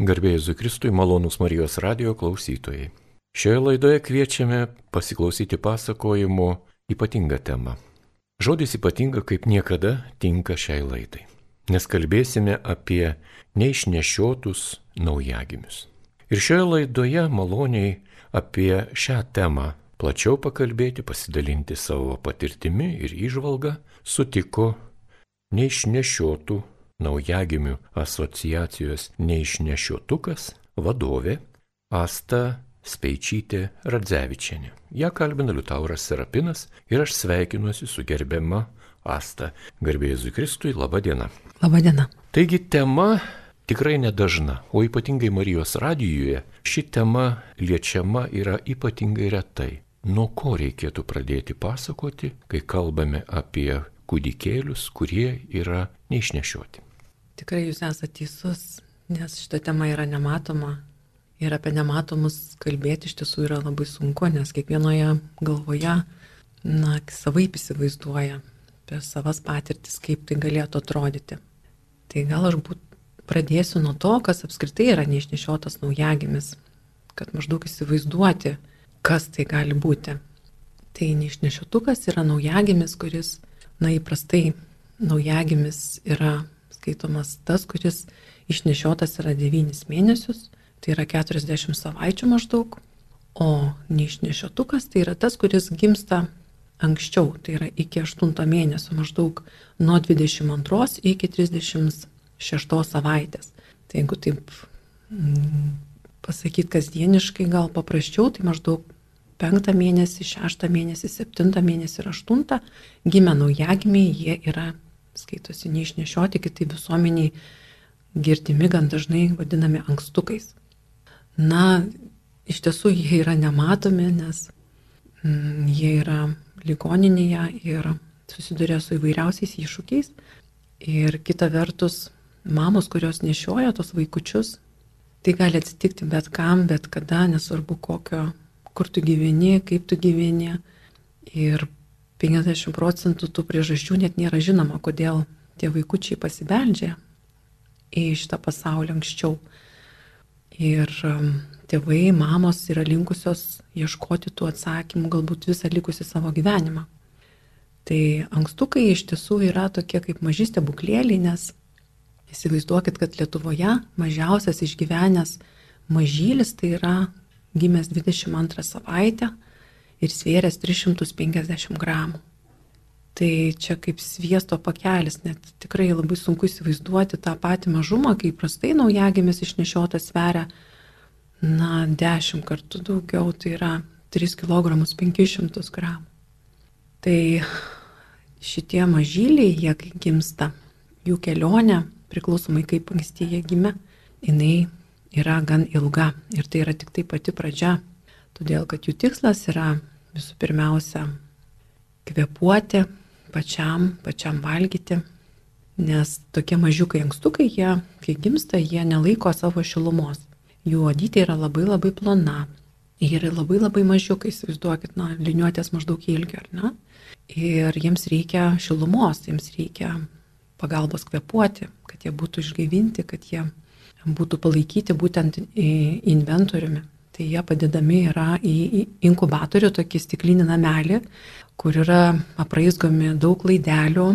Garbėjai Zukristui malonus Marijos radio klausytojai. Šioje laidoje kviečiame pasiklausyti pasakojimo ypatingą temą. Žodis ypatinga kaip niekada tinka šiai laidai, nes kalbėsime apie neišnešiotus naujagimius. Ir šioje laidoje maloniai apie šią temą plačiau pakalbėti, pasidalinti savo patirtimi ir išvalgą sutiko neišnešiotų naujagimių asociacijos neišnešiotukas vadovė Asta Speičytė Radzevičianė. Ja kalbina Liutauras Serapinas ir aš sveikinuosi su gerbiama Asta. Garbėjai Kristui, laba diena. Labą dieną. Taigi tema tikrai nedažna, o ypatingai Marijos radijoje ši tema liečiama yra ypatingai retai. Nuo ko reikėtų pradėti pasakoti, kai kalbame apie kūdikėlius, kurie yra neišnešioti. Tikrai jūs esate teisus, nes šita tema yra nematoma. Ir apie nematomus kalbėti iš tiesų yra labai sunku, nes kiekvienoje galvoje, na, savaip įsivaizduoja apie savas patirtis, kaip tai galėtų atrodyti. Tai gal aš būt, pradėsiu nuo to, kas apskritai yra neišnešiotas naujagimis, kad maždaug įsivaizduoti, kas tai gali būti. Tai neišnešiotukas yra naujagimis, kuris, na, įprastai naujagimis yra skaitomas tas, kuris išnešiotas yra 9 mėnesius, tai yra 40 savaičių maždaug, o neišnešiotukas tai yra tas, kuris gimsta anksčiau, tai yra iki 8 mėnesio maždaug nuo 22 iki 36 savaitės. Tai jeigu taip mm, pasakyti kasdieniškai gal paprasčiau, tai maždaug 5 mėnesį, 6 mėnesį, 7 mėnesį ir 8 gimę naujagimiai, jie yra skaitosi neišnešioti, kitai visuomeniai girdimi gan dažnai vadinami ankstukais. Na, iš tiesų jie yra nematomi, nes mm, jie yra ligoninėje ir susiduria su įvairiausiais iššūkiais. Ir kita vertus, mamos, kurios nešioja tos vaikučius, tai gali atsitikti bet kam, bet kada, nesvarbu kokio, kur tu gyveni, kaip tu gyveni. Ir 50 procentų tų priežasčių net nėra žinoma, kodėl tie vaikučiai pasibeldžia į šitą pasaulį anksčiau. Ir um, tėvai, mamos yra linkusios ieškoti tų atsakymų galbūt visą likusį savo gyvenimą. Tai ankstukai iš tiesų yra tokie kaip maži stebuklėliai, nes įsivaizduokit, kad Lietuvoje mažiausias išgyvenęs mažylis tai yra gimęs 22 savaitę ir svėręs 350 gramų. Tai čia kaip sviesto pakelis, net tikrai labai sunku įsivaizduoti tą patį mažumą, kai prastai naujagimis išnešiotas sveria, na, 10 kartų daugiau, tai yra 3 kg 500 gramų. Tai šitie mažyliai, jie kai gimsta, jų kelionė, priklausomai kaip anksti jie gimė, jinai yra gan ilga ir tai yra tik tai pati pradžia, todėl kad jų tikslas yra visų pirmiausia kvepuoti pačiam, pačiam valgyti, nes tokie mažiukai ankstukai, jie, kai gimsta, jie nelaiko savo šilumos. Jų odytė yra labai labai plona. Jie yra labai labai mažiukai, įsivaizduokit, na, liniuotės maždaug ilgio, ar ne? Ir jiems reikia šilumos, jiems reikia pagalbos kvepuoti, kad jie būtų išgaivinti, kad jie būtų palaikyti būtent inventoriumi tai jie padedami yra į inkubatorių, tokį stiklinį namelį, kur yra apraizgomi daug laidelių,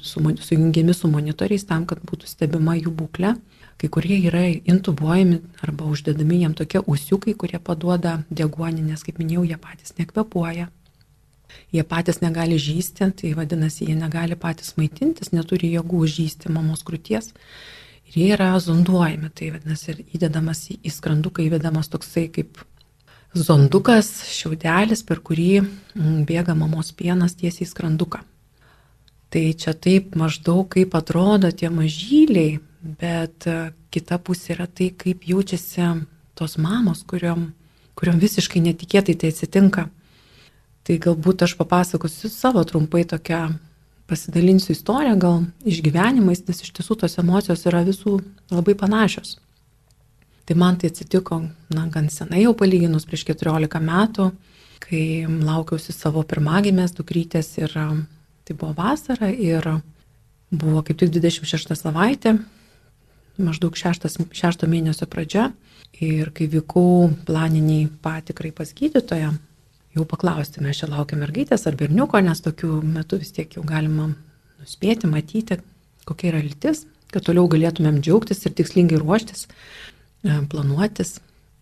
sujungiami su monitoriais tam, kad būtų stebima jų būklė. Kai kurie yra intubuojami arba uždedami jiem tokie usiukai, kurie paduoda deguonį, nes, kaip minėjau, jie patys nekvepuoja. Jie patys negali žysti, tai vadinasi, jie negali patys maitintis, neturi jėgų žysti mamos krūties ir jie yra zonduojami, tai vadinasi, ir įdedamas į, į skranduką įvedamas toksai kaip zondukas, šiaudelis, per kurį mm, bėga mamos pienas tiesiai į skranduką. Tai čia taip maždaug kaip atrodo tie mažyliai, bet e, kita pusė yra tai, kaip jaučiasi tos mamos, kuriuom, kuriuom visiškai netikėtai tai atsitinka. Tai galbūt aš papasakosiu savo trumpai tokią pasidalinsiu istoriją, gal išgyvenimais, nes iš tiesų tos emocijos yra visų labai panašios. Tai man tai atsitiko, na, gan senai jau palyginus prieš 14 metų, kai laukiausi savo pirmagimės dukrytės ir tai buvo vasara ir buvo kaip tik 26 savaitė, maždaug šeštas, šešto mėnesio pradžia. Ir kai vykau planiniai patikrai pas gydytoją, jau paklausti, mes čia laukiam mergaitės ar berniuko, nes tokiu metu vis tiek jau galima nuspėti, matyti, kokia yra lytis, kad toliau galėtumėm džiaugtis ir tikslingai ruoštis, e, planuotis,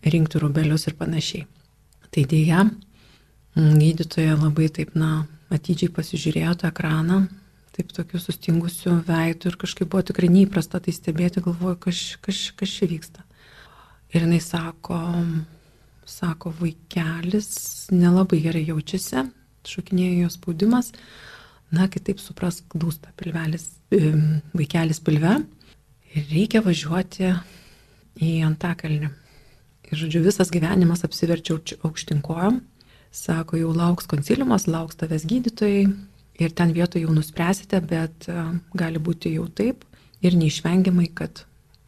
rinkti rubelius ir panašiai. Tai dėja, gydytoja labai taip, na, atidžiai pasižiūrėjo tą ekraną, taip tokiu sustingusiu veidu ir kažkaip buvo tikrai neįprasta tai stebėti, galvoju, kas, kas, kas čia vyksta. Ir jinai sako, sako, vaikelis nelabai gerai jaučiasi, šokinėjo jo spaudimas, na, kitaip supras, dūsta pilvelis, vaikelis pilve ir reikia važiuoti į Antakalnį. Ir, žodžiu, visas gyvenimas apsiverčiau aukštinkojom, sako, jau lauks konsiliumas, lauks tavęs gydytojai, ir ten vietoje jau nuspręsite, bet e, gali būti jau taip ir neišvengiamai, kad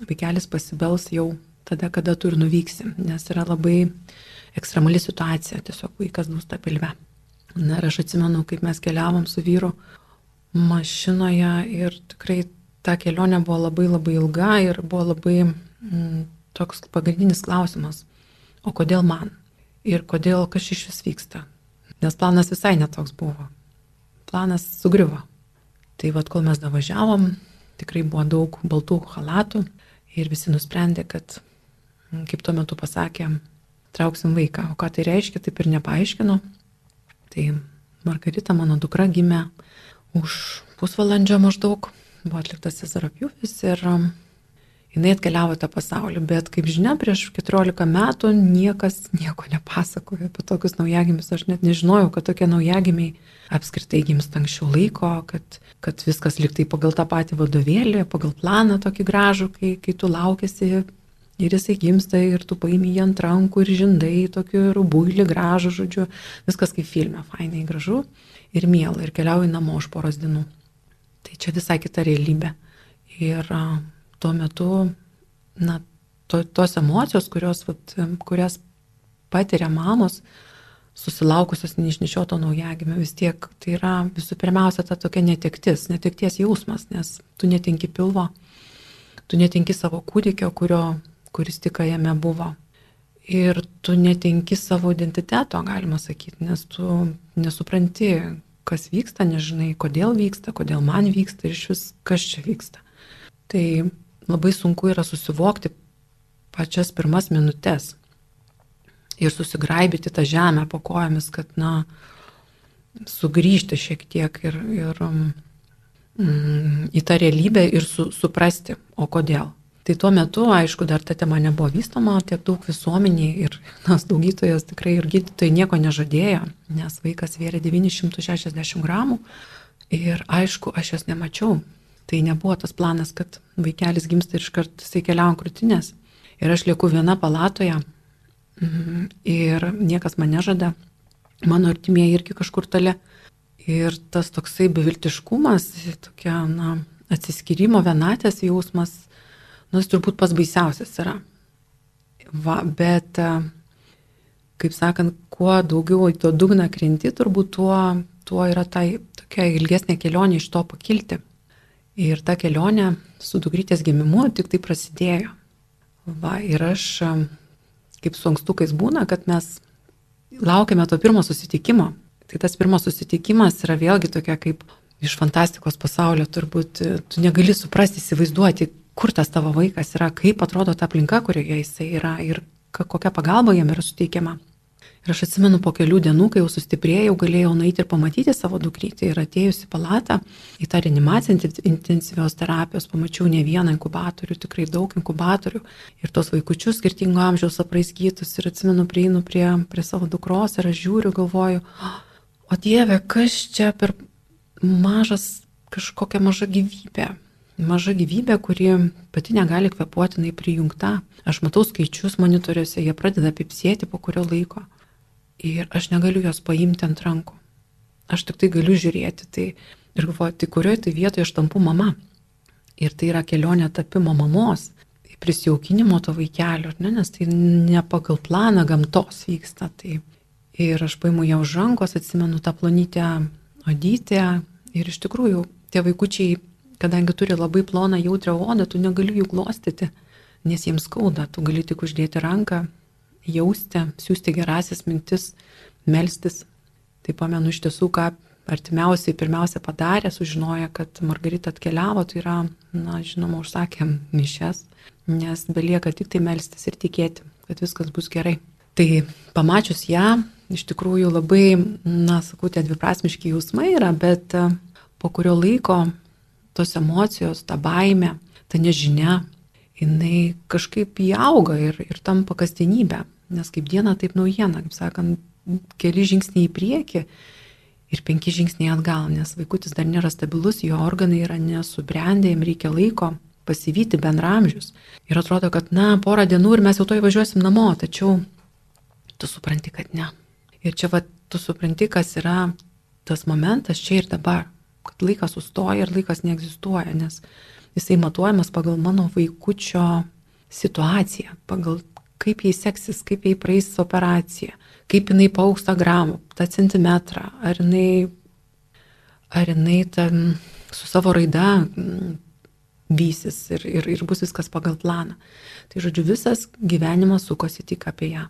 vaikelis pasibels jau tada, kada tu ir nuvyksi, nes yra labai ekstremali situacija, tiesiog vaikas dūsta pilve. Na ir aš atsimenu, kaip mes keliavom su vyru mašinoje ir tikrai ta kelionė buvo labai labai ilga ir buvo labai mm, toks pagrindinis klausimas, o kodėl man? Ir kodėl kas iš vis vyksta? Nes planas visai netoks buvo planas sugriuvo. Tai vad, kol mes davažiavom, tikrai buvo daug baltų halatų ir visi nusprendė, kad, kaip tuo metu pasakė, trauksim vaiką. O ką tai reiškia, taip ir nepaaiškino. Tai Margarita, mano dukra, gimė už pusvalandžio maždaug, buvo atliktas Cezarapjūvis ir jinai atkeliavo tą pasaulį, bet kaip žinia, prieš 14 metų niekas nieko nepasakojo apie tokius naujagimius, aš net nežinojau, kad tokie naujagimiai apskritai gimsta anksčiau laiko, kad, kad viskas liktai pagal tą patį vadovėlį, pagal planą tokį gražų, kai, kai tu laukėsi ir jisai gimsta ir tu paimi jį ant rankų ir žindai, tokį rubuilį gražų, žodžiu, viskas kaip filme, fainai gražu ir miela ir keliauji namo už poros dienų. Tai čia visai kita realybė. Ir tuo metu, na, to, tos emocijos, kurios, vat, kurias patiria mamos, susilaukusios neišnešioto naujagimio, vis tiek tai yra visų pirmiausia ta tokia netektis, netekties jausmas, nes tu netinki pilvo, tu netinki savo kūdikio, kurio, kuris tik jame buvo. Ir tu netinki savo identiteto, galima sakyti, nes tu nesupranti, kas vyksta, nežinai, kodėl vyksta, kodėl man vyksta ir iš vis kas čia vyksta. Tai labai sunku yra susivokti pačias pirmas minutės ir susigraibyti tą žemę po kojomis, kad, na, sugrįžti šiek tiek ir, ir mm, į tą realybę ir su, suprasti, o kodėl. Tai tuo metu, aišku, dar ta tema nebuvo vystoma tiek daug visuomeniai ir nas daugytojas tikrai ir gydytojai nieko nežadėjo, nes vaikas vėrė 960 gramų ir aišku, aš jos nemačiau, Tai nebuvo tas planas, kad vaikelis gimsta ir iškart jisai keliauja krūtinės. Ir aš lieku viena palatoje mhm, ir niekas mane žada, mano artimieji irgi kažkur tale. Ir tas toksai beviltiškumas, tokia, na, atsiskyrimo vienatės jausmas, nu, jis turbūt pas baisiausias yra. Va, bet, kaip sakant, kuo daugiau į to dugną krenti, turbūt tuo, tuo yra tai tokia ilgesnė kelionė iš to pakilti. Ir ta kelionė su dukrytės gimimu tik tai prasidėjo. Va, ir aš, kaip su ankstukais būna, kad mes laukiame to pirmo susitikimo. Tai tas pirmas susitikimas yra vėlgi tokia kaip iš fantastikos pasaulio, turbūt tu negali suprasti, įsivaizduoti, kur tas tavo vaikas yra, kaip atrodo ta aplinka, kurioje jisai yra ir kokia pagalba jam yra suteikiama. Ir aš atsimenu po kelių dienų, kai jau sustiprėjau, galėjau nueiti ir pamatyti savo dukrytį. Ir atėjusi palatą į tą reanimaciją intensyvios terapijos, pamačiau ne vieną inkubatorių, tikrai daug inkubatorių. Ir tos vaikučius skirtingo amžiaus apraizgytus. Ir atsimenu, prieinu prie, prie savo dukros ir aš žiūriu, galvoju, o Dieve, kas čia per mažas, kažkokia maža gyvybė. Maža gyvybė, kuri pati negali kvepuoti, jinai prijungta. Aš matau skaičius monitoriuose, jie pradeda pipsėti po kurio laiko ir aš negaliu jos paimti ant rankų. Aš tik tai galiu žiūrėti. Tai ir galvoju, tai kurioje tai vietoje aš tampu mama. Ir tai yra kelionė tapimo mamos, prisijaukinimo to vaikelio, ne, nes tai ne pagal planą gamtos vyksta. Tai ir aš paimu ją už rankos, atsimenu tą plonytę odytę ir iš tikrųjų tie vaikučiai kadangi turi labai ploną jautrią odą, tu negali jų glostyti, nes jiems skauda, tu gali tik uždėti ranką, jausti, siūsti gerasias mintis, melstis. Tai pamenu iš tiesų, ką artimiausiai pirmiausia padarė, sužinoja, kad Margarita atkeliavo, tai yra, na, žinoma, užsakė mišes, nes belieka tik tai melstis ir tikėti, kad viskas bus gerai. Tai pamačius ją, iš tikrųjų labai, na, sakau, tie dviprasmiški jausmai yra, bet e, po kurio laiko tos emocijos, ta baime, ta nežinia, jinai kažkaip įauga ir, ir tampa kasdienybė. Nes kaip diena, taip naujiena, kaip sakant, keli žingsniai į priekį ir penki žingsniai atgal, nes vaikutis dar nėra stabilus, jo organai yra nesubrendę, jam reikia laiko pasivyti bendramžius. Ir atrodo, kad, na, porą dienų ir mes jau to įvažiuosim namo, tačiau tu supranti, kad ne. Ir čia va, tu supranti, kas yra tas momentas čia ir dabar, kad laikas sustoja ir laikas neegzistuoja, nes jisai matuojamas pagal mano vaikučio situaciją, pagal kaip jai seksis, kaip jai praeis operacija, kaip jinai paauks tą gramą, tą centimetrą, ar jinai, ar jinai ten su savo raida mm, vysis ir, ir, ir bus viskas pagal planą. Tai žodžiu, visas gyvenimas sukosi tik apie ją.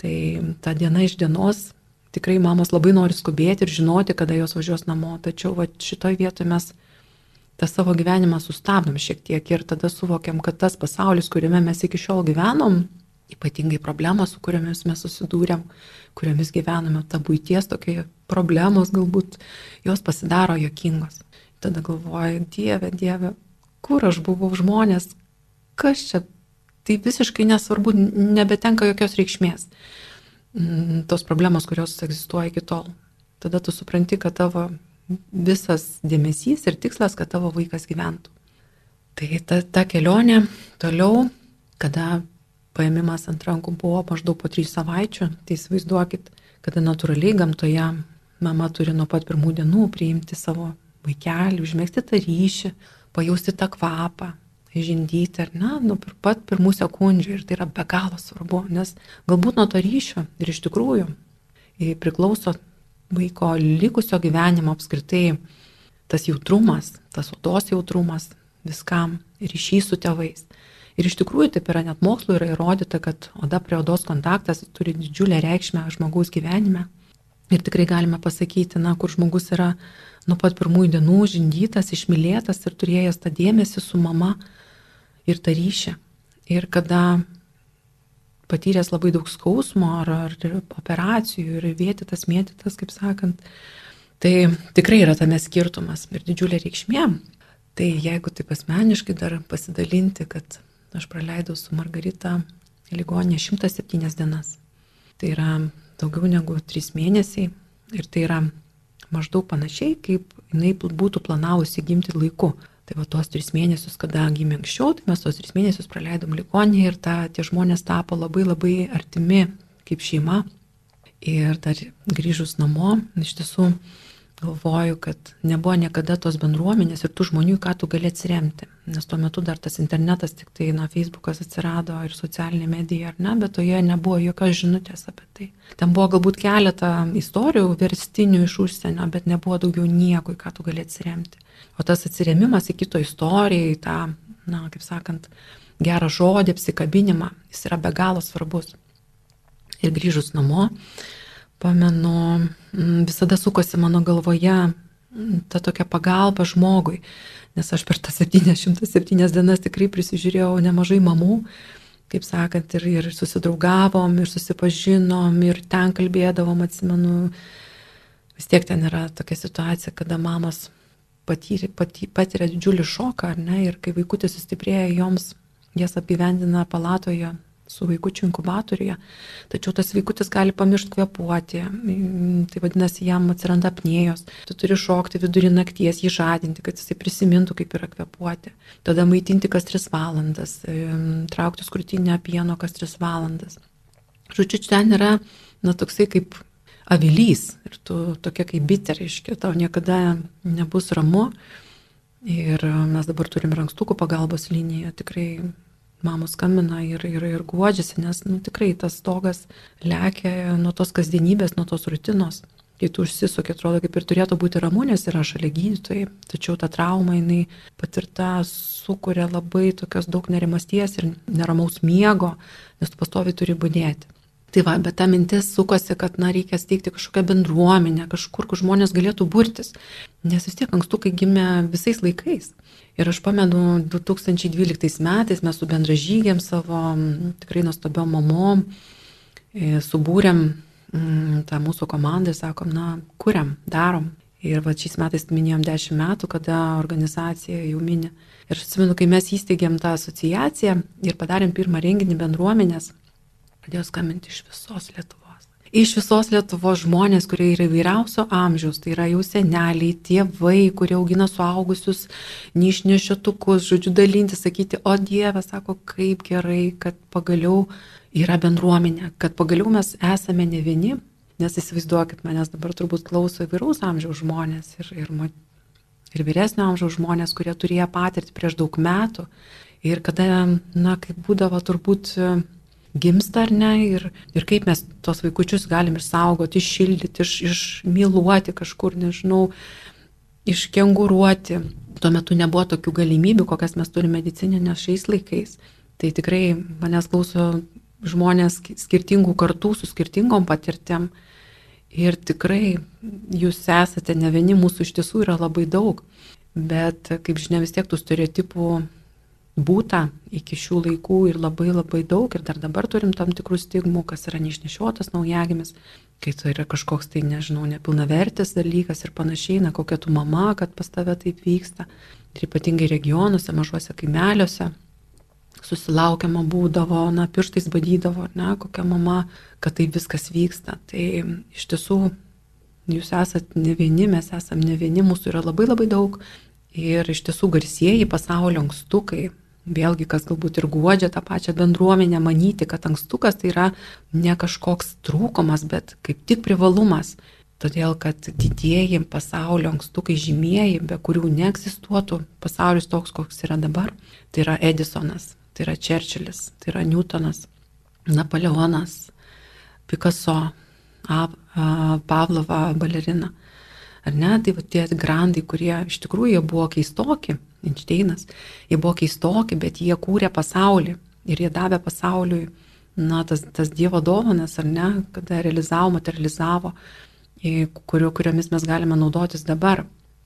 Tai ta diena iš dienos tikrai mamos labai nori skubėti ir žinoti, kada jos važiuos namo, tačiau va, šitoje vietoje mes tą savo gyvenimą sustabdom šiek tiek ir tada suvokiam, kad tas pasaulis, kuriame mes iki šiol gyvenom, ypatingai problemos, su kuriamis mes susidūrėm, kuriomis gyvename, ta būties tokie problemos galbūt, jos pasidaro jokingos. Tada galvoju, Dieve, Dieve, kur aš buvau žmonės, kas čia, tai visiškai nesvarbu, nebetenka jokios reikšmės. Mm, tos problemos, kurios egzistuoja iki tol. Tada tu supranti, kad tavo visas dėmesys ir tikslas, kad tavo vaikas gyventų. Tai ta, ta kelionė toliau, kada paėmimas ant rankų buvo maždaug po trijų savaičių, tai įsivaizduokit, kada natūraliai gamtoje mama turi nuo pat pirmų dienų priimti savo vaikelį, užmėgsti tą ryšį, pajausti tą kvapą, žindyti, ar ne, nuo pat pirmų sekundžių ir tai yra be galo svarbu, nes galbūt nuo to ryšio ir iš tikrųjų priklauso vaiko likusio gyvenimo apskritai tas jautrumas, tas odos jautrumas viskam, ryšys su tėvais. Ir iš tikrųjų taip yra, net mokslo yra įrodyta, kad oda prie odos kontaktas turi didžiulę reikšmę žmogaus gyvenime. Ir tikrai galime pasakyti, na, kur žmogus yra nuo pat pirmųjų dienų žindytas, išmylėtas ir turėjęs tą dėmesį su mama ir tą ryšį. Ir kada patyręs labai daug skausmo ar, ar operacijų ir vėtytas, mėtytas, kaip sakant. Tai tikrai yra tame skirtumas ir didžiulė reikšmė. Tai jeigu taip asmeniškai dar pasidalinti, kad aš praleidau su Margarita ligonė 107 dienas. Tai yra daugiau negu 3 mėnesiai ir tai yra maždaug panašiai, kaip jinai būtų planavusi gimti laiku. Tai va tuos tris mėnesius, kada gimė anksčiau, tai mes tuos tris mėnesius praleidom ligoninėje ir ta, tie žmonės tapo labai labai artimi kaip šeima. Ir dar grįžus namo, iš tiesų galvoju, kad nebuvo niekada tos bendruomenės ir tų žmonių, ką tu gali atsiremti. Nes tuo metu dar tas internetas, tik tai, na, Facebookas atsirado ir socialinė medija, ar ne, bet toje nebuvo jokios žinutės apie tai. Ten buvo galbūt keletą istorijų verstinių iš užsienio, bet nebuvo daugiau nieko, į ką tu gali atsiremti. O tas atsiremimas į kito istoriją, į tą, na, kaip sakant, gerą žodį, apsikabinimą, jis yra be galo svarbus. Ir grįžus namo, pamenu, mm, visada sukosi mano galvoje mm, ta tokia pagalba žmogui, nes aš per tas 707 dienas tikrai prisižiūrėjau nemažai mamų, kaip sakant, ir, ir susidraugavom, ir susipažinom, ir ten kalbėdavom, atsimenu, vis tiek ten yra tokia situacija, kada mamos patyrė, paty, patiria didžiulį šoką, ar ne, ir kai vaikutis sustiprėja, joms jas apgyvendina palatoje su vaikučiu inkubatoriuje, tačiau tas vaikutis gali pamiršti kvepuoti, tai vadinasi, jam atsiranda apnėjos, tu turi šokti vidurį nakties, jį žadinti, kad jisai prisimintų, kaip yra kvepuoti, tada maitinti kas 3 valandas, traukti skrutinę pieno kas 3 valandas. Žodžiu, ten yra, na, toksai kaip avilys ir tu tokia kaip bitė, reiškia, tau niekada nebus ramu. Ir mes dabar turim rankstukų pagalbos liniją, tikrai mamos skambina ir, ir, ir guodžiasi, nes nu, tikrai tas stogas lekia nuo tos kasdienybės, nuo tos rutinos. kai tu užsisuki, atrodo kaip ir turėtų būti ramu, nes yra šalia gydytojai, tačiau ta trauma jinai patirta sukuria labai tokios daug nerimasties ir neramaus miego, nes tu pastovi turi būdėti. Tai va, bet ta mintis sukosi, kad, na, reikia steigti kažkokią bendruomenę, kažkur, kur žmonės galėtų burtis. Nes vis tiek ankstukai gimė visais laikais. Ir aš pamenu, 2012 metais mes su bendražygiam savo tikrai nuostabiom mamom e, subūrėm tą mūsų komandą ir sakom, na, kuriam, darom. Ir va šiais metais minėjom 10 metų, kada organizacija jau minė. Ir aš atsimenu, kai mes įsteigėm tą asociaciją ir padarėm pirmą renginį bendruomenės, pradėjo skambinti iš visos Lietuvos. Iš visos Lietuvos žmonės, kurie yra įvairiausio amžiaus, tai yra jau seneliai, tėvai, kurie augina suaugusius, neišnešiotukus, žodžiu, dalinti, sakyti, o Dieve, sako, kaip gerai, kad pagaliau yra bendruomenė, kad pagaliau mes esame ne vieni, nes įsivaizduokit, manęs dabar turbūt klauso įvairaus amžiaus žmonės ir, ir, ir vyresnio amžiaus žmonės, kurie turėjo patirtį prieš daug metų. Ir kada, na, kaip būdavo turbūt gimsta ar ne, ir, ir kaip mes tos vaikučius galim išsaugoti, iššildyti, iš, išmyluoti kažkur, nežinau, iškenguruoti. Tuo metu nebuvo tokių galimybių, kokias mes turime medicininės šiais laikais. Tai tikrai manęs klauso žmonės skirtingų kartų su skirtingom patirtim. Ir tikrai jūs esate ne vieni, mūsų iš tiesų yra labai daug. Bet, kaip žinia, vis tiek tų stereotipų būta iki šių laikų ir labai labai daug ir dar dabar turim tam tikrų stigmų, kas yra neišnešiotas naujagimis, kai tai yra kažkoks tai, nežinau, nepilnavertis dalykas ir panašiai, na kokia tu mama, kad pas tave taip vyksta. Ir ypatingai regionuose, mažuose kaimeliuose susilaukiama būdavo, na, pirštais badydavo, ne, kokia mama, kad tai viskas vyksta. Tai iš tiesų jūs esat ne vieni, mes esam ne vieni, mūsų yra labai labai daug. Ir iš tiesų garsieji pasaulio ankstukai, Vėlgi, kas galbūt ir guodžia tą pačią bendruomenę, manyti, kad ankstukas tai yra ne kažkoks trūkumas, bet kaip tik privalumas. Todėl, kad didieji pasaulio ankstukai žymieji, be kurių neegzistuotų pasaulis toks, koks yra dabar, tai yra Edisonas, tai yra Čerčilis, tai yra Newtonas, Napoleonas, Picasso, Pavlova balerina. Ar ne, tai va tie grandai, kurie iš tikrųjų buvo keistoki, Einšteinas, jie buvo keistoki, bet jie kūrė pasaulį ir jie davė pasauliui, na, tas, tas Dievo dovanas, ar ne, kada realizavo, materializavo, kurio, kuriomis mes galime naudotis dabar.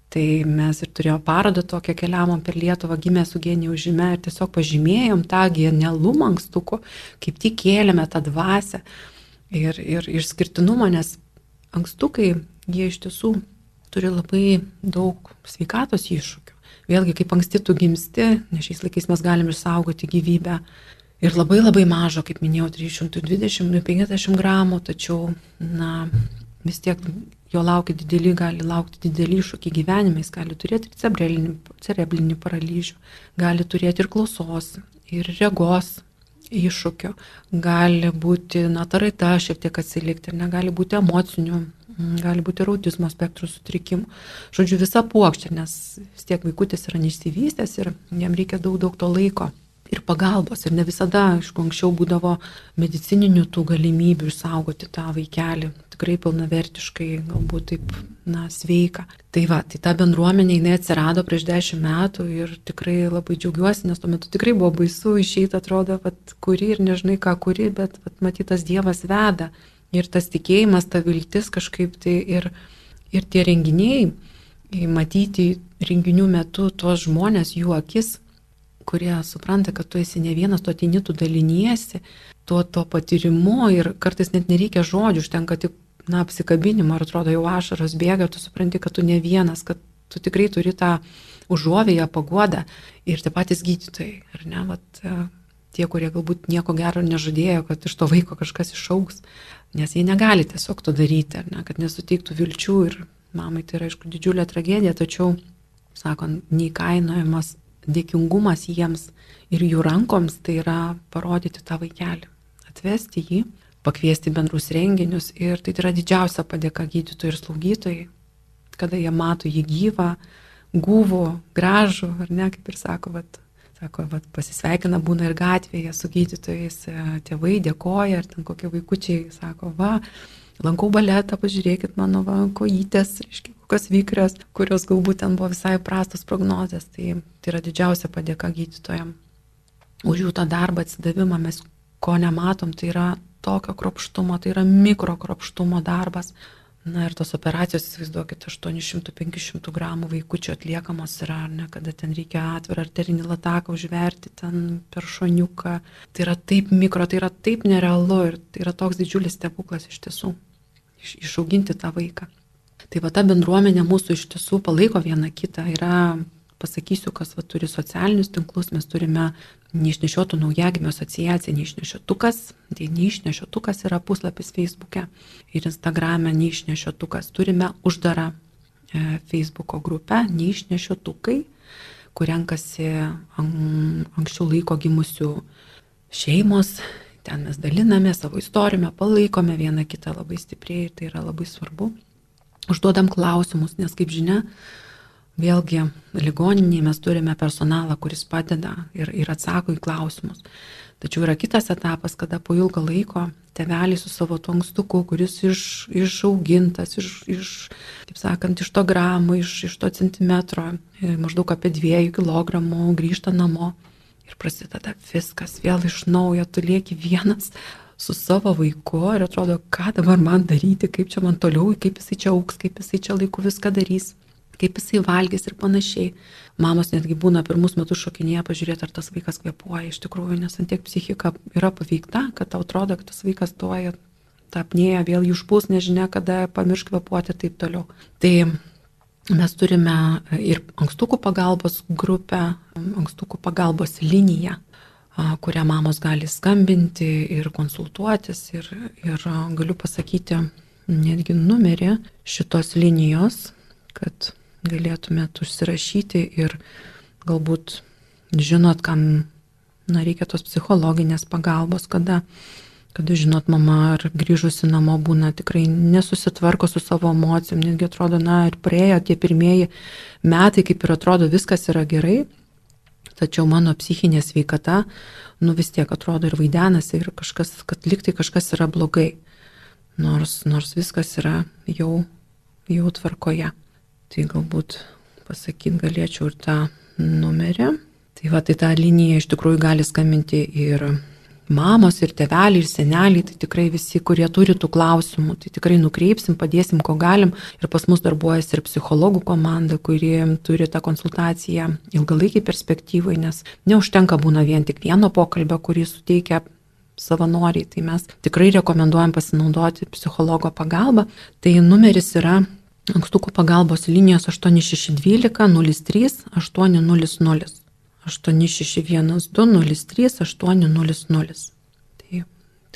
Tai mes ir turėjome parodą tokią keliavom per Lietuvą, gimė su genijų žymė ir tiesiog pažymėjom tą genialumą ankstuko, kaip tik kėlėme tą dvasę ir, ir išskirtinumą, nes ankstukai jie iš tiesų turi labai daug sveikatos iššūkių. Vėlgi, kaip anksti tu gimsti, nes šiais laikais mes galim išsaugoti gyvybę. Ir labai labai mažo, kaip minėjau, 320-50 gramų, tačiau, na, vis tiek jo laukia dideli, gali laukti dideli iššūkiai gyvenime, jis gali turėti cerebrinį, cerebrinį paralyžių, gali turėti ir klausos, ir regos iššūkių, gali būti, na, ta raida šiek tiek atsilikti ir negali būti emocinių gali būti ir autizmo spektro sutrikimų. Žodžiu, visa puokštė, nes vis tiek vaikutis yra neišsivystęs ir jam reikia daug, daug to laiko ir pagalbos. Ir ne visada, aišku, anksčiau būdavo medicininių tų galimybių išsaugoti tą vaikelį. Tikrai pilnavertiškai, galbūt taip, na, sveika. Tai va, tai ta bendruomenė, jinai atsirado prieš dešimt metų ir tikrai labai džiaugiuosi, nes tuo metu tikrai buvo baisu išeiti, atrodo, kad kuri ir nežinai ką kuri, bet vat, matytas Dievas veda. Ir tas tikėjimas, ta viltis kažkaip tai ir, ir tie renginiai, matyti renginių metu tuos žmonės, jų akis, kurie supranta, kad tu esi ne vienas, tu atini, tu daliniesi tuo to patyrimu ir kartais net nereikia žodžių, užtenka tik, na, apsikabinimo, ar atrodo jau ašaros bėga, tu supranti, kad tu ne vienas, kad tu tikrai turi tą užuovėją, paguodą ir tie patys gydytojai, ar ne, vat, tie, kurie galbūt nieko gero nežadėjo, kad iš to vaiko kažkas išauks, nes jie negali tiesiog to daryti, ne, kad nesuteiktų vilčių ir mamai tai yra, aišku, didžiulė tragedija, tačiau, sakant, neįkainojamas dėkingumas jiems ir jų rankoms tai yra parodyti tą vaikelį, atvesti jį, pakviesti bendrus renginius ir tai yra didžiausia padėka gydytojai ir slaugytojai, kada jie mato jį gyvą, guvų, gražų, ar ne, kaip ir sako, vat, Sako, vat, pasisveikina būna ir gatvėje su gydytojais, e, tėvai dėkoja, ar ten kokie vaikučiai sako, va, lankau baletą, pažiūrėkit mano va, kojytės, reiškia, kokios vykrės, kurios galbūt ten buvo visai prastos prognozės. Tai, tai yra didžiausia padėka gydytojams. Už jų tą darbą atsidavimą mes ko nematom, tai yra tokio kropštumo, tai yra mikro kropštumo darbas. Na ir tos operacijos, įsivaizduokit, 800-500 gramų vaikučio atliekamos yra, ne, kada ten reikia atvirą arterinį lataką užverti ten per šoniuką. Tai yra taip mikro, tai yra taip nerealu ir tai yra toks didžiulis stebuklas iš tiesų, iš, išauginti tą vaiką. Tai va ta bendruomenė mūsų iš tiesų palaiko vieną kitą, yra pasakysiu, kas va, turi socialinius tinklus, mes turime neišnešiotų naujagimio asociaciją, neišnešiotukas, tai neišnešiotukas yra puslapis Facebook'e ir Instagram'e neišnešiotukas. Turime uždarą e, Facebook'o grupę neišnešiotukai, kur renkasi anksčiau laiko gimusių šeimos, ten mes daliname savo istoriją, palaikome vieną kitą labai stipriai ir tai yra labai svarbu. Užduodam klausimus, nes kaip žinia, Vėlgi, ligoninėje mes turime personalą, kuris padeda ir, ir atsako į klausimus. Tačiau yra kitas etapas, kada po ilgo laiko tevelis su savo tuo ankstuku, kuris iš, išaugintas, iš, iš, kaip sakant, iš to gramo, iš, iš to centimetro, e, maždaug apie dviejų kilogramų, grįžta namo ir prasideda viskas vėl iš naujo, tu lieki vienas su savo vaiku ir atrodo, ką dabar man daryti, kaip čia man toliau, kaip jisai čia auks, kaip jisai čia laiku viską darys kaip jisai valgys ir panašiai. Mamos netgi būna pirmus metus šokinėje pažiūrėti, ar tas vaikas kvepuoja iš tikrųjų, nes ant tiek psichika yra paveikta, kad tau atrodo, kad tas vaikas toja, ta apnėja vėl jų užpūs, nežinia, kada pamirš kvepuoti ir taip toliau. Tai mes turime ir ankstukų pagalbos grupę, ankstukų pagalbos liniją kurią mamos gali skambinti ir konsultuotis. Ir, ir galiu pasakyti netgi numerį šitos linijos, kad galėtumėt užsirašyti ir galbūt žinot, kam na, reikia tos psichologinės pagalbos, kada, kada žinot, mama ar grįžusi namo būna tikrai nesusitvarko su savo emocijom, netgi atrodo, na ir praėjo tie pirmieji metai, kaip ir atrodo, viskas yra gerai, tačiau mano psichinė sveikata, nu vis tiek atrodo ir vaidenasi ir kažkas, kad liktai kažkas yra blogai, nors, nors viskas yra jau, jau tvarkoje. Tai galbūt pasakyti galėčiau ir tą numerį. Tai va, tai tą liniją iš tikrųjų gali skambinti ir mamos, ir teveliai, ir seneliai, tai tikrai visi, kurie turi tų klausimų, tai tikrai nukreipsim, padėsim, ko galim. Ir pas mus darbuojasi ir psichologų komanda, kuri turi tą konsultaciją ilgalaikiai perspektyvai, nes neužtenka būna vien tik vieno pokalbio, kurį suteikia savanoriai. Tai mes tikrai rekomenduojam pasinaudoti psichologo pagalbą. Tai numeris yra Ankstukų pagalbos linijos 8612 03 800. 8612 03 800. Tai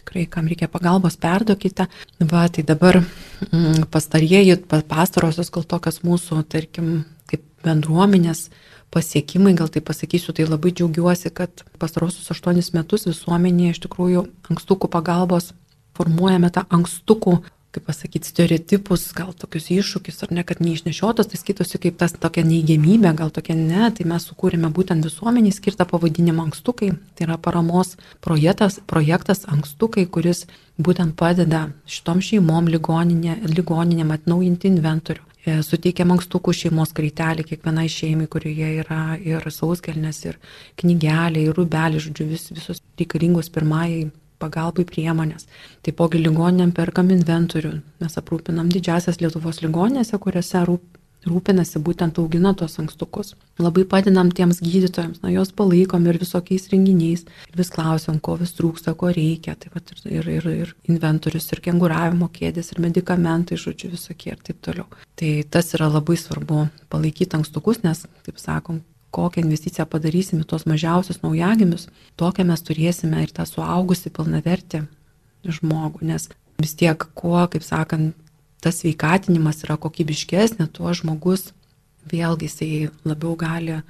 tikrai, kam reikia pagalbos, perduokite. Va, tai dabar mm, pastarieji, pastarosios gal tokios mūsų, tarkim, kaip bendruomenės pasiekimai, gal tai pasakysiu, tai labai džiaugiuosi, kad pastarosius aštuonis metus visuomenėje iš tikrųjų ankstukų pagalbos formuojame tą ankstukų kaip pasakyti, stereotipus, gal tokius iššūkius, ar ne, kad neišnešiotas, tai skaitosi kaip tas tokia neįgėmybė, gal tokia ne, tai mes sukūrėme būtent visuomeniai skirtą pavadinimą ankstukai, tai yra paramos projektas, projektas ankstukai, kuris būtent padeda šitom šeimom ligoninė, ligoninėm atnaujinti inventorių. E, suteikiam ankstukų šeimos kraitelį kiekvienai šeimai, kurioje yra ir sauskelnes, ir knygelė, ir rubelė, žodžiu, vis, visos reikalingos pirmajai pagalbai priemonės. Taipogi ligoniniam perkam inventorių. Mes aprūpinam didžiasias Lietuvos ligoninėse, kuriuose rūp, rūpinasi būtent augina tos ankstukus. Labai padedam tiems gydytojams, na juos palaikom ir visokiais renginiais. Ir vis klausom, ko vis trūksta, ko reikia. Taip pat ir, ir, ir, ir inventorius, ir kenguravimo kėdės, ir medikamentai, žodžiu, visokie ir taip toliau. Tai tas yra labai svarbu palaikyti ankstukus, nes, taip sakom, kokią investiciją padarysim į tuos mažiausius naujagimius, tokią mes turėsime ir tą suaugusi pilnavertį žmogų, nes vis tiek, kuo, kaip sakant, tas veikatinimas yra kokybiškesnė, tuo žmogus vėlgi jisai labiau gali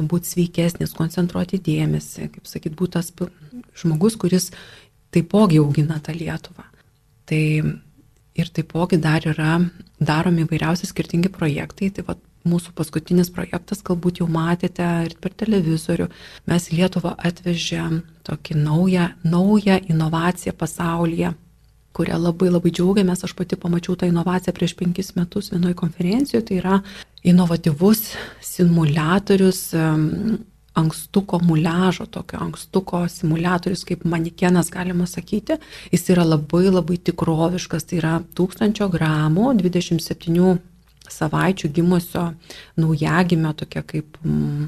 būti sveikesnis, koncentruoti dėmesį, kaip sakyt, būti tas žmogus, kuris taipogi augina tą Lietuvą. Tai ir taipogi dar yra daromi įvairiausi skirtingi projektai, tai va mūsų paskutinis projektas, galbūt jau matėte ir per televizorių, mes Lietuvą atvežėm tokį naują, naują inovaciją pasaulyje. kurią labai labai džiaugiamės. Aš pati pamačiau tą inovaciją prieš penkis metus vienoje konferencijoje. Tai yra inovatyvus simulatorius ankstuko muliažo, tokio ankstuko simulatorius, kaip manikenas galima sakyti. Jis yra labai labai tikroviškas, tai yra 1000 gramų, 27 savaičių gimusio naujagimio, tokia kaip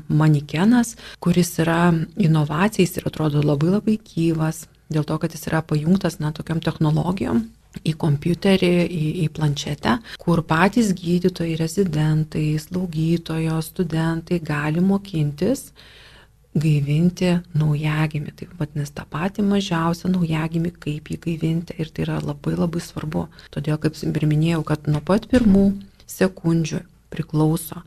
manikenas, kuris yra inovacijais ir atrodo labai labai gyvas, dėl to, kad jis yra pajungtas, na, tokiam technologijom į kompiuterį, į, į planšetę, kur patys gydytojai, rezidentai, slaugytojos, studentai gali mokintis gaivinti naujagimį. Tai vadinasi tą patį mažiausią naujagimį, kaip jį gaivinti. Ir tai yra labai labai svarbu. Todėl, kaip ir minėjau, kad nuo pat pirmų sekundžių priklauso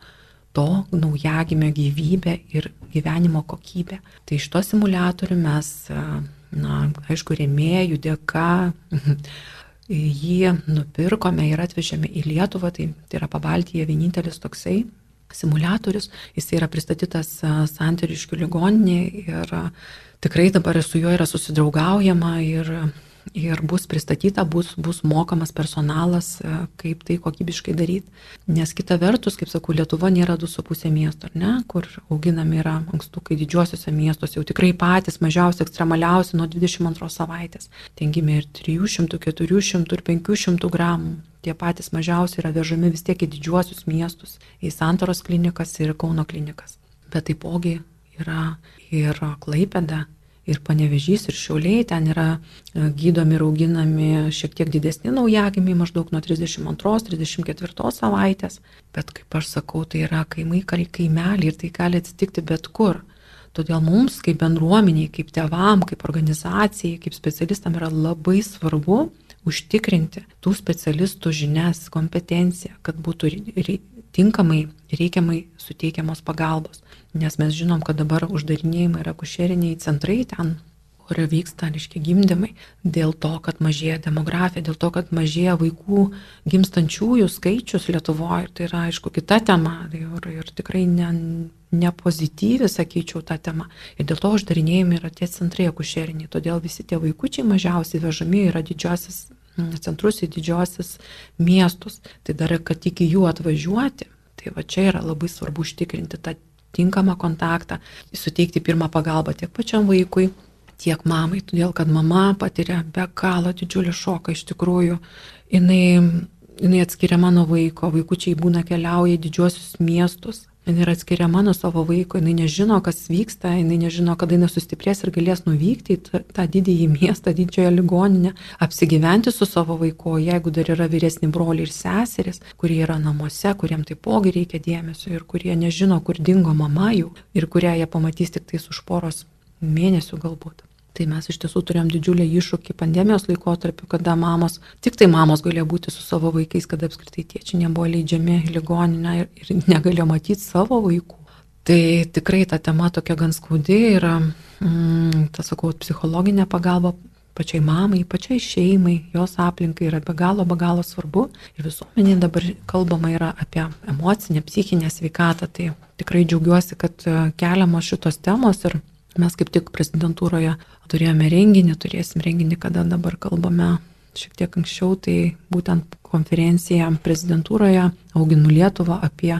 to naujagimio gyvybė ir gyvenimo kokybė. Tai iš to simulatorių mes na, aišku, rėmėjų dėka jį nupirkome ir atvežėme į Lietuvą, tai, tai yra pabaltyje vienintelis toksai simulatorius, jis yra pristatytas Santariškių ligoninėje ir tikrai dabar su juo yra susidraugaujama ir ir bus pristatyta, bus, bus mokamas personalas, e, kaip tai kokybiškai daryti. Nes kita vertus, kaip sakau, Lietuva nėra 2,5 miesto, ne, kur auginami yra ankstukai didžiosiuose miestuose, jau tikrai patys mažiausi, ekstremaliausi nuo 22 savaitės. Ten gimė ir 300, 400 ir 500 gramų. Tie patys mažiausi yra vežami vis tiek į didžiuosius miestus, į Santaros klinikas ir Kauno klinikas. Bet taipogi yra ir Klaipėda, ir panevežys, ir šiauliai, ten yra e, gydomi ir auginami šiek tiek didesni naujagimiai, maždaug nuo 32-34 savaitės. Bet kaip aš sakau, tai yra kaimai, kaimeliai ir tai gali atsitikti bet kur. Todėl mums kaip bendruomeniai, kaip tevam, kaip organizacijai, kaip specialistam yra labai svarbu užtikrinti tų specialistų žinias, kompetenciją, kad būtų tinkamai, reikiamai suteikiamos pagalbos. Nes mes žinom, kad dabar uždarinėjimai yra kušeriniai centrai ten, kur vyksta, reiškia, gimdymai, dėl to, kad mažėja demografija, dėl to, kad mažėja vaikų gimstančiųjų skaičius Lietuvoje. Tai yra, aišku, kita tema ir, ir tikrai ne, ne pozityvi, sakyčiau, ta tema. Ir dėl to uždarinėjami yra tie centrai akušeriniai. Todėl visi tie vaikučiai mažiausiai vežami yra didžiosios centrus į didžiosius miestus. Tai dar, kad iki jų atvažiuoti, tai va čia yra labai svarbu užtikrinti tą tinkamą kontaktą, suteikti pirmą pagalbą tiek pačiam vaikui, tiek mamai, todėl kad mama patiria be galo didžiulį šoką iš tikrųjų. Jinai, jinai atskiriama nuo vaiko, vaikučiai būna keliauja į didžiuosius miestus, Jis yra atskiriama nuo savo vaiko, jinai nežino, kas vyksta, jinai nežino, kada jinai sustiprės ir galės nuvykti į tą, didįjį miestą, didžioją ligoninę, apsigyventi su savo vaiku, jeigu dar yra vyresni broliai ir seserys, kurie yra namuose, kuriem taipogi reikia dėmesio ir kurie nežino, kur dingo mama jų ir kurią jie pamatys tik tais už poros mėnesių galbūt. Tai mes iš tiesų turėjom didžiulį iššūkį pandemijos laikotarpiu, kada mamos, tik tai mamos galėjo būti su savo vaikais, kada apskritai tėčiai nebuvo leidžiami ligoninę ir, ir negalėjo matyti savo vaikų. Tai tikrai ta tema tokia gan skaudi yra, mm, tas sakau, psichologinė pagalba pačiai mamai, pačiai šeimai, jos aplinkai yra be galo, be galo svarbu. Ir visuomenė dabar kalbama yra apie emocinę, psichinę sveikatą. Tai tikrai džiaugiuosi, kad e, keliamos šitos temos ir Mes kaip tik prezidentūroje turėjome renginį, turėsim renginį, kada dabar kalbame šiek tiek anksčiau, tai būtent konferencija prezidentūroje Auginu Lietuvą apie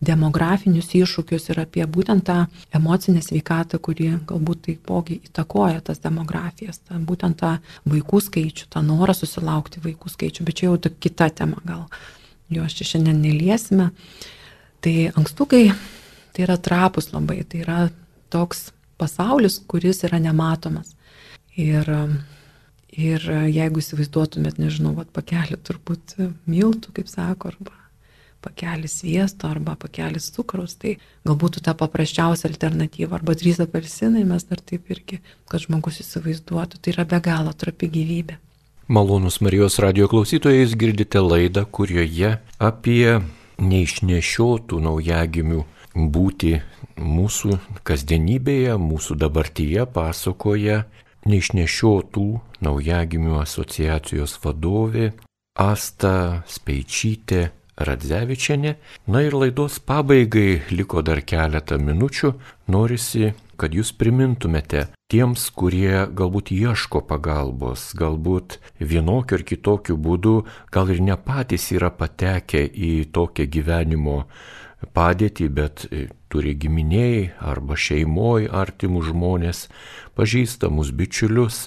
demografinius iššūkius ir apie būtent tą emocinę sveikatą, kuri galbūt taipogi įtakoja tas demografijas, tą, būtent tą vaikų skaičių, tą norą susilaukti vaikų skaičių, bet čia jau ta kita tema, gal jos čia šiandien neliesime. Tai ankstukai tai yra trapus labai, tai yra toks pasaulis, kuris yra nematomas. Ir, ir jeigu įsivaizduotumėt, nežinau, vat, pakelį turbūt miltų, kaip sako, arba pakelį sviesto, arba pakelį cukraus, tai galbūt ta paprasčiausia alternatyva, arba trys apelsinai, mes dar taip irgi, kad žmogus įsivaizduotų, tai yra be galo trapi gyvybė. Malonus Marijos radio klausytojais girdite laidą, kurioje apie neišnešiotų naujagimių būti mūsų kasdienybėje, mūsų dabartyje pasakoja neišnešiotų naujagimių asociacijos vadovė Asta Speičytė Radzevičianė. Na ir laidos pabaigai liko dar keletą minučių. Norisi, kad jūs primintumėte tiems, kurie galbūt ieško pagalbos, galbūt vienokiu ar kitokiu būdu, gal ir ne patys yra patekę į tokią gyvenimo padėtį, bet e, turi giminiai arba šeimoji artimus žmonės, pažįstamus bičiulius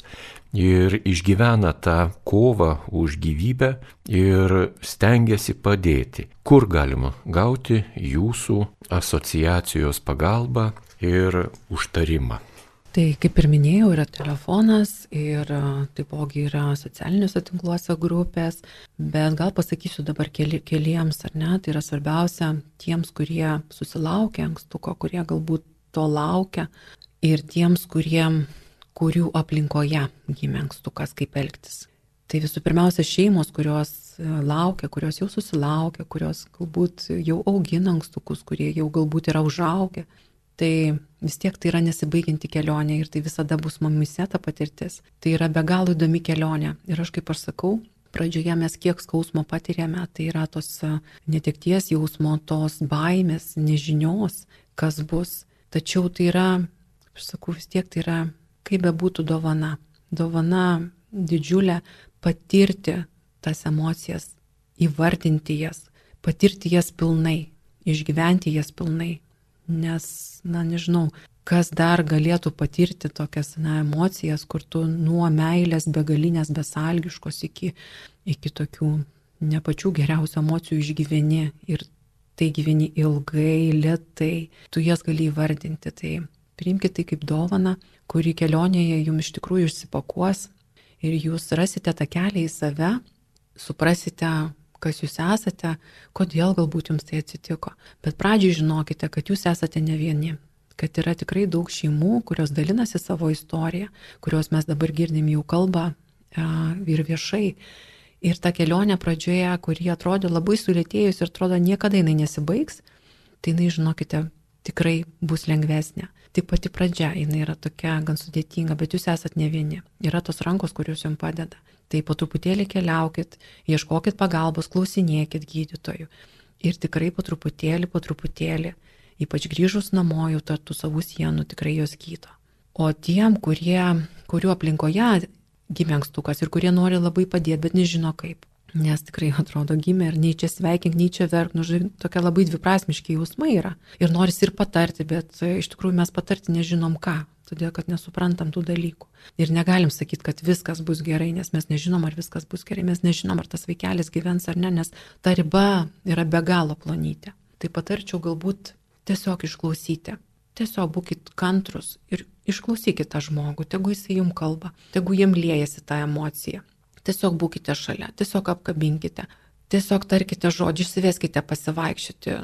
ir išgyvena tą kovą už gyvybę ir stengiasi padėti. Kur galima gauti jūsų asociacijos pagalbą ir užtarimą? Tai kaip ir minėjau, yra telefonas ir taipogi yra socialiniuose tinkluose grupės, bet gal pasakysiu dabar keli, keliems, ar ne, tai yra svarbiausia tiems, kurie susilaukia ankstuko, kurie galbūt to laukia ir tiems, kurie, kurių aplinkoje gimė ankstukas, kaip elgtis. Tai visų pirmiausia šeimos, kurios laukia, kurios jau susilaukia, kurios galbūt jau augina ankstukus, kurie jau galbūt yra užaugę tai vis tiek tai yra nesibaigianti kelionė ir tai visada bus mumise ta patirtis. Tai yra be galo įdomi kelionė. Ir aš kaip aš sakau, pradžioje mes kiek skausmo patiriame, tai yra tos netekties jausmo, tos baimės, nežinios, kas bus. Tačiau tai yra, aš sakau, vis tiek tai yra, kaip be būtų dovana. Dovana didžiulė patirti tas emocijas, įvardinti jas, patirti jas pilnai, išgyventi jas pilnai nes, na nežinau, kas dar galėtų patirti tokias na, emocijas, kur tu nuo meilės begalinės, besalgiškos iki, iki tokių ne pačių geriausių emocijų išgyveni ir tai gyveni ilgai, lietai, tu jas gali įvardinti. Tai priimkite tai kaip dovana, kuri kelionėje jums iš tikrųjų išsipakuos ir jūs rasite tą kelią į save, suprasite, kas jūs esate, kodėl galbūt jums tai atsitiko. Bet pradžiai žinokite, kad jūs esate ne vieni kad yra tikrai daug šeimų, kurios dalinasi savo istoriją, kurios mes dabar girdim jau kalbą ir viešai. Ir ta kelionė pradžioje, kuri atrodo labai sulėtėjus ir atrodo niekada jinai nesibaigs, tai jinai, žinokite, tikrai bus lengvesnė. Tik pati pradžia, jinai yra tokia gan sudėtinga, bet jūs esat ne vieni. Yra tos rankos, kurios jums padeda. Tai po truputėlį keliaukit, ieškokit pagalbos, klausinėkit gydytojų. Ir tikrai po truputėlį, po truputėlį, ypač grįžus namo jau tartų savų sienų, tikrai jos gydo. O tiem, kurie, kurių aplinkoje gimė ankstukas ir kurie nori labai padėti, bet nežino kaip. Nes tikrai atrodo gimė ir nei čia sveikink, nei čia verk, nu, žinai, tokia labai dviprasmiški jausmai yra. Ir norisi ir patarti, bet iš tikrųjų mes patarti nežinom ką todėl kad nesuprantam tų dalykų. Ir negalim sakyti, kad viskas bus gerai, nes mes nežinom, ar viskas bus gerai, mes nežinom, ar tas vaikelis gyvens ar ne, nes ta riba yra be galo plonytė. Tai patarčiau galbūt tiesiog išklausyti. Tiesiog būkite kantrus ir išklausykite tą žmogų, tegu jisai jums kalba, tegu jiem liejasi tą emociją. Tiesiog būkite šalia, tiesiog apkabinkite. Tiesiog tarkite žodžiu, išsiveskite pasivaikščioti,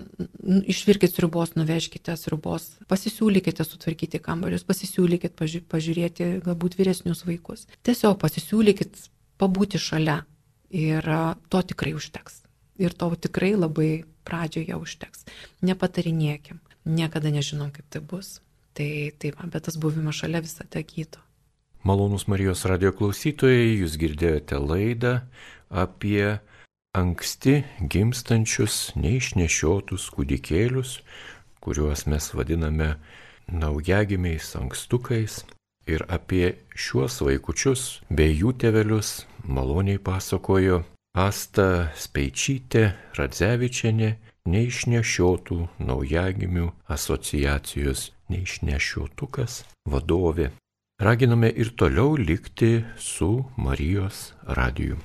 išvirkite sriubos, nuvežkite sriubos, pasisiūlykite sutvarkyti kambarius, pasisiūlykite paži pažiūrėti galbūt vyresnius vaikus. Tiesiog pasisiūlykite pabūti šalia ir to tikrai užteks. Ir to tikrai labai pradžioje užteks. Nepatarinėkim, niekada nežinom, kaip tai bus. Tai taip, bet tas buvimas šalia visada gydo. Malonus Marijos radio klausytojai, jūs girdėjote laidą apie anksti gimstančius, neišnešiotus kūdikėlius, kuriuos mes vadiname naujagimiais ankstukais. Ir apie šiuos vaikučius bei jų tėvelius maloniai pasakojo Asta Speičytė Radzevičianė, neišnešiotų naujagimių asociacijos neišnešiotukas vadovė. Raginame ir toliau likti su Marijos radiju.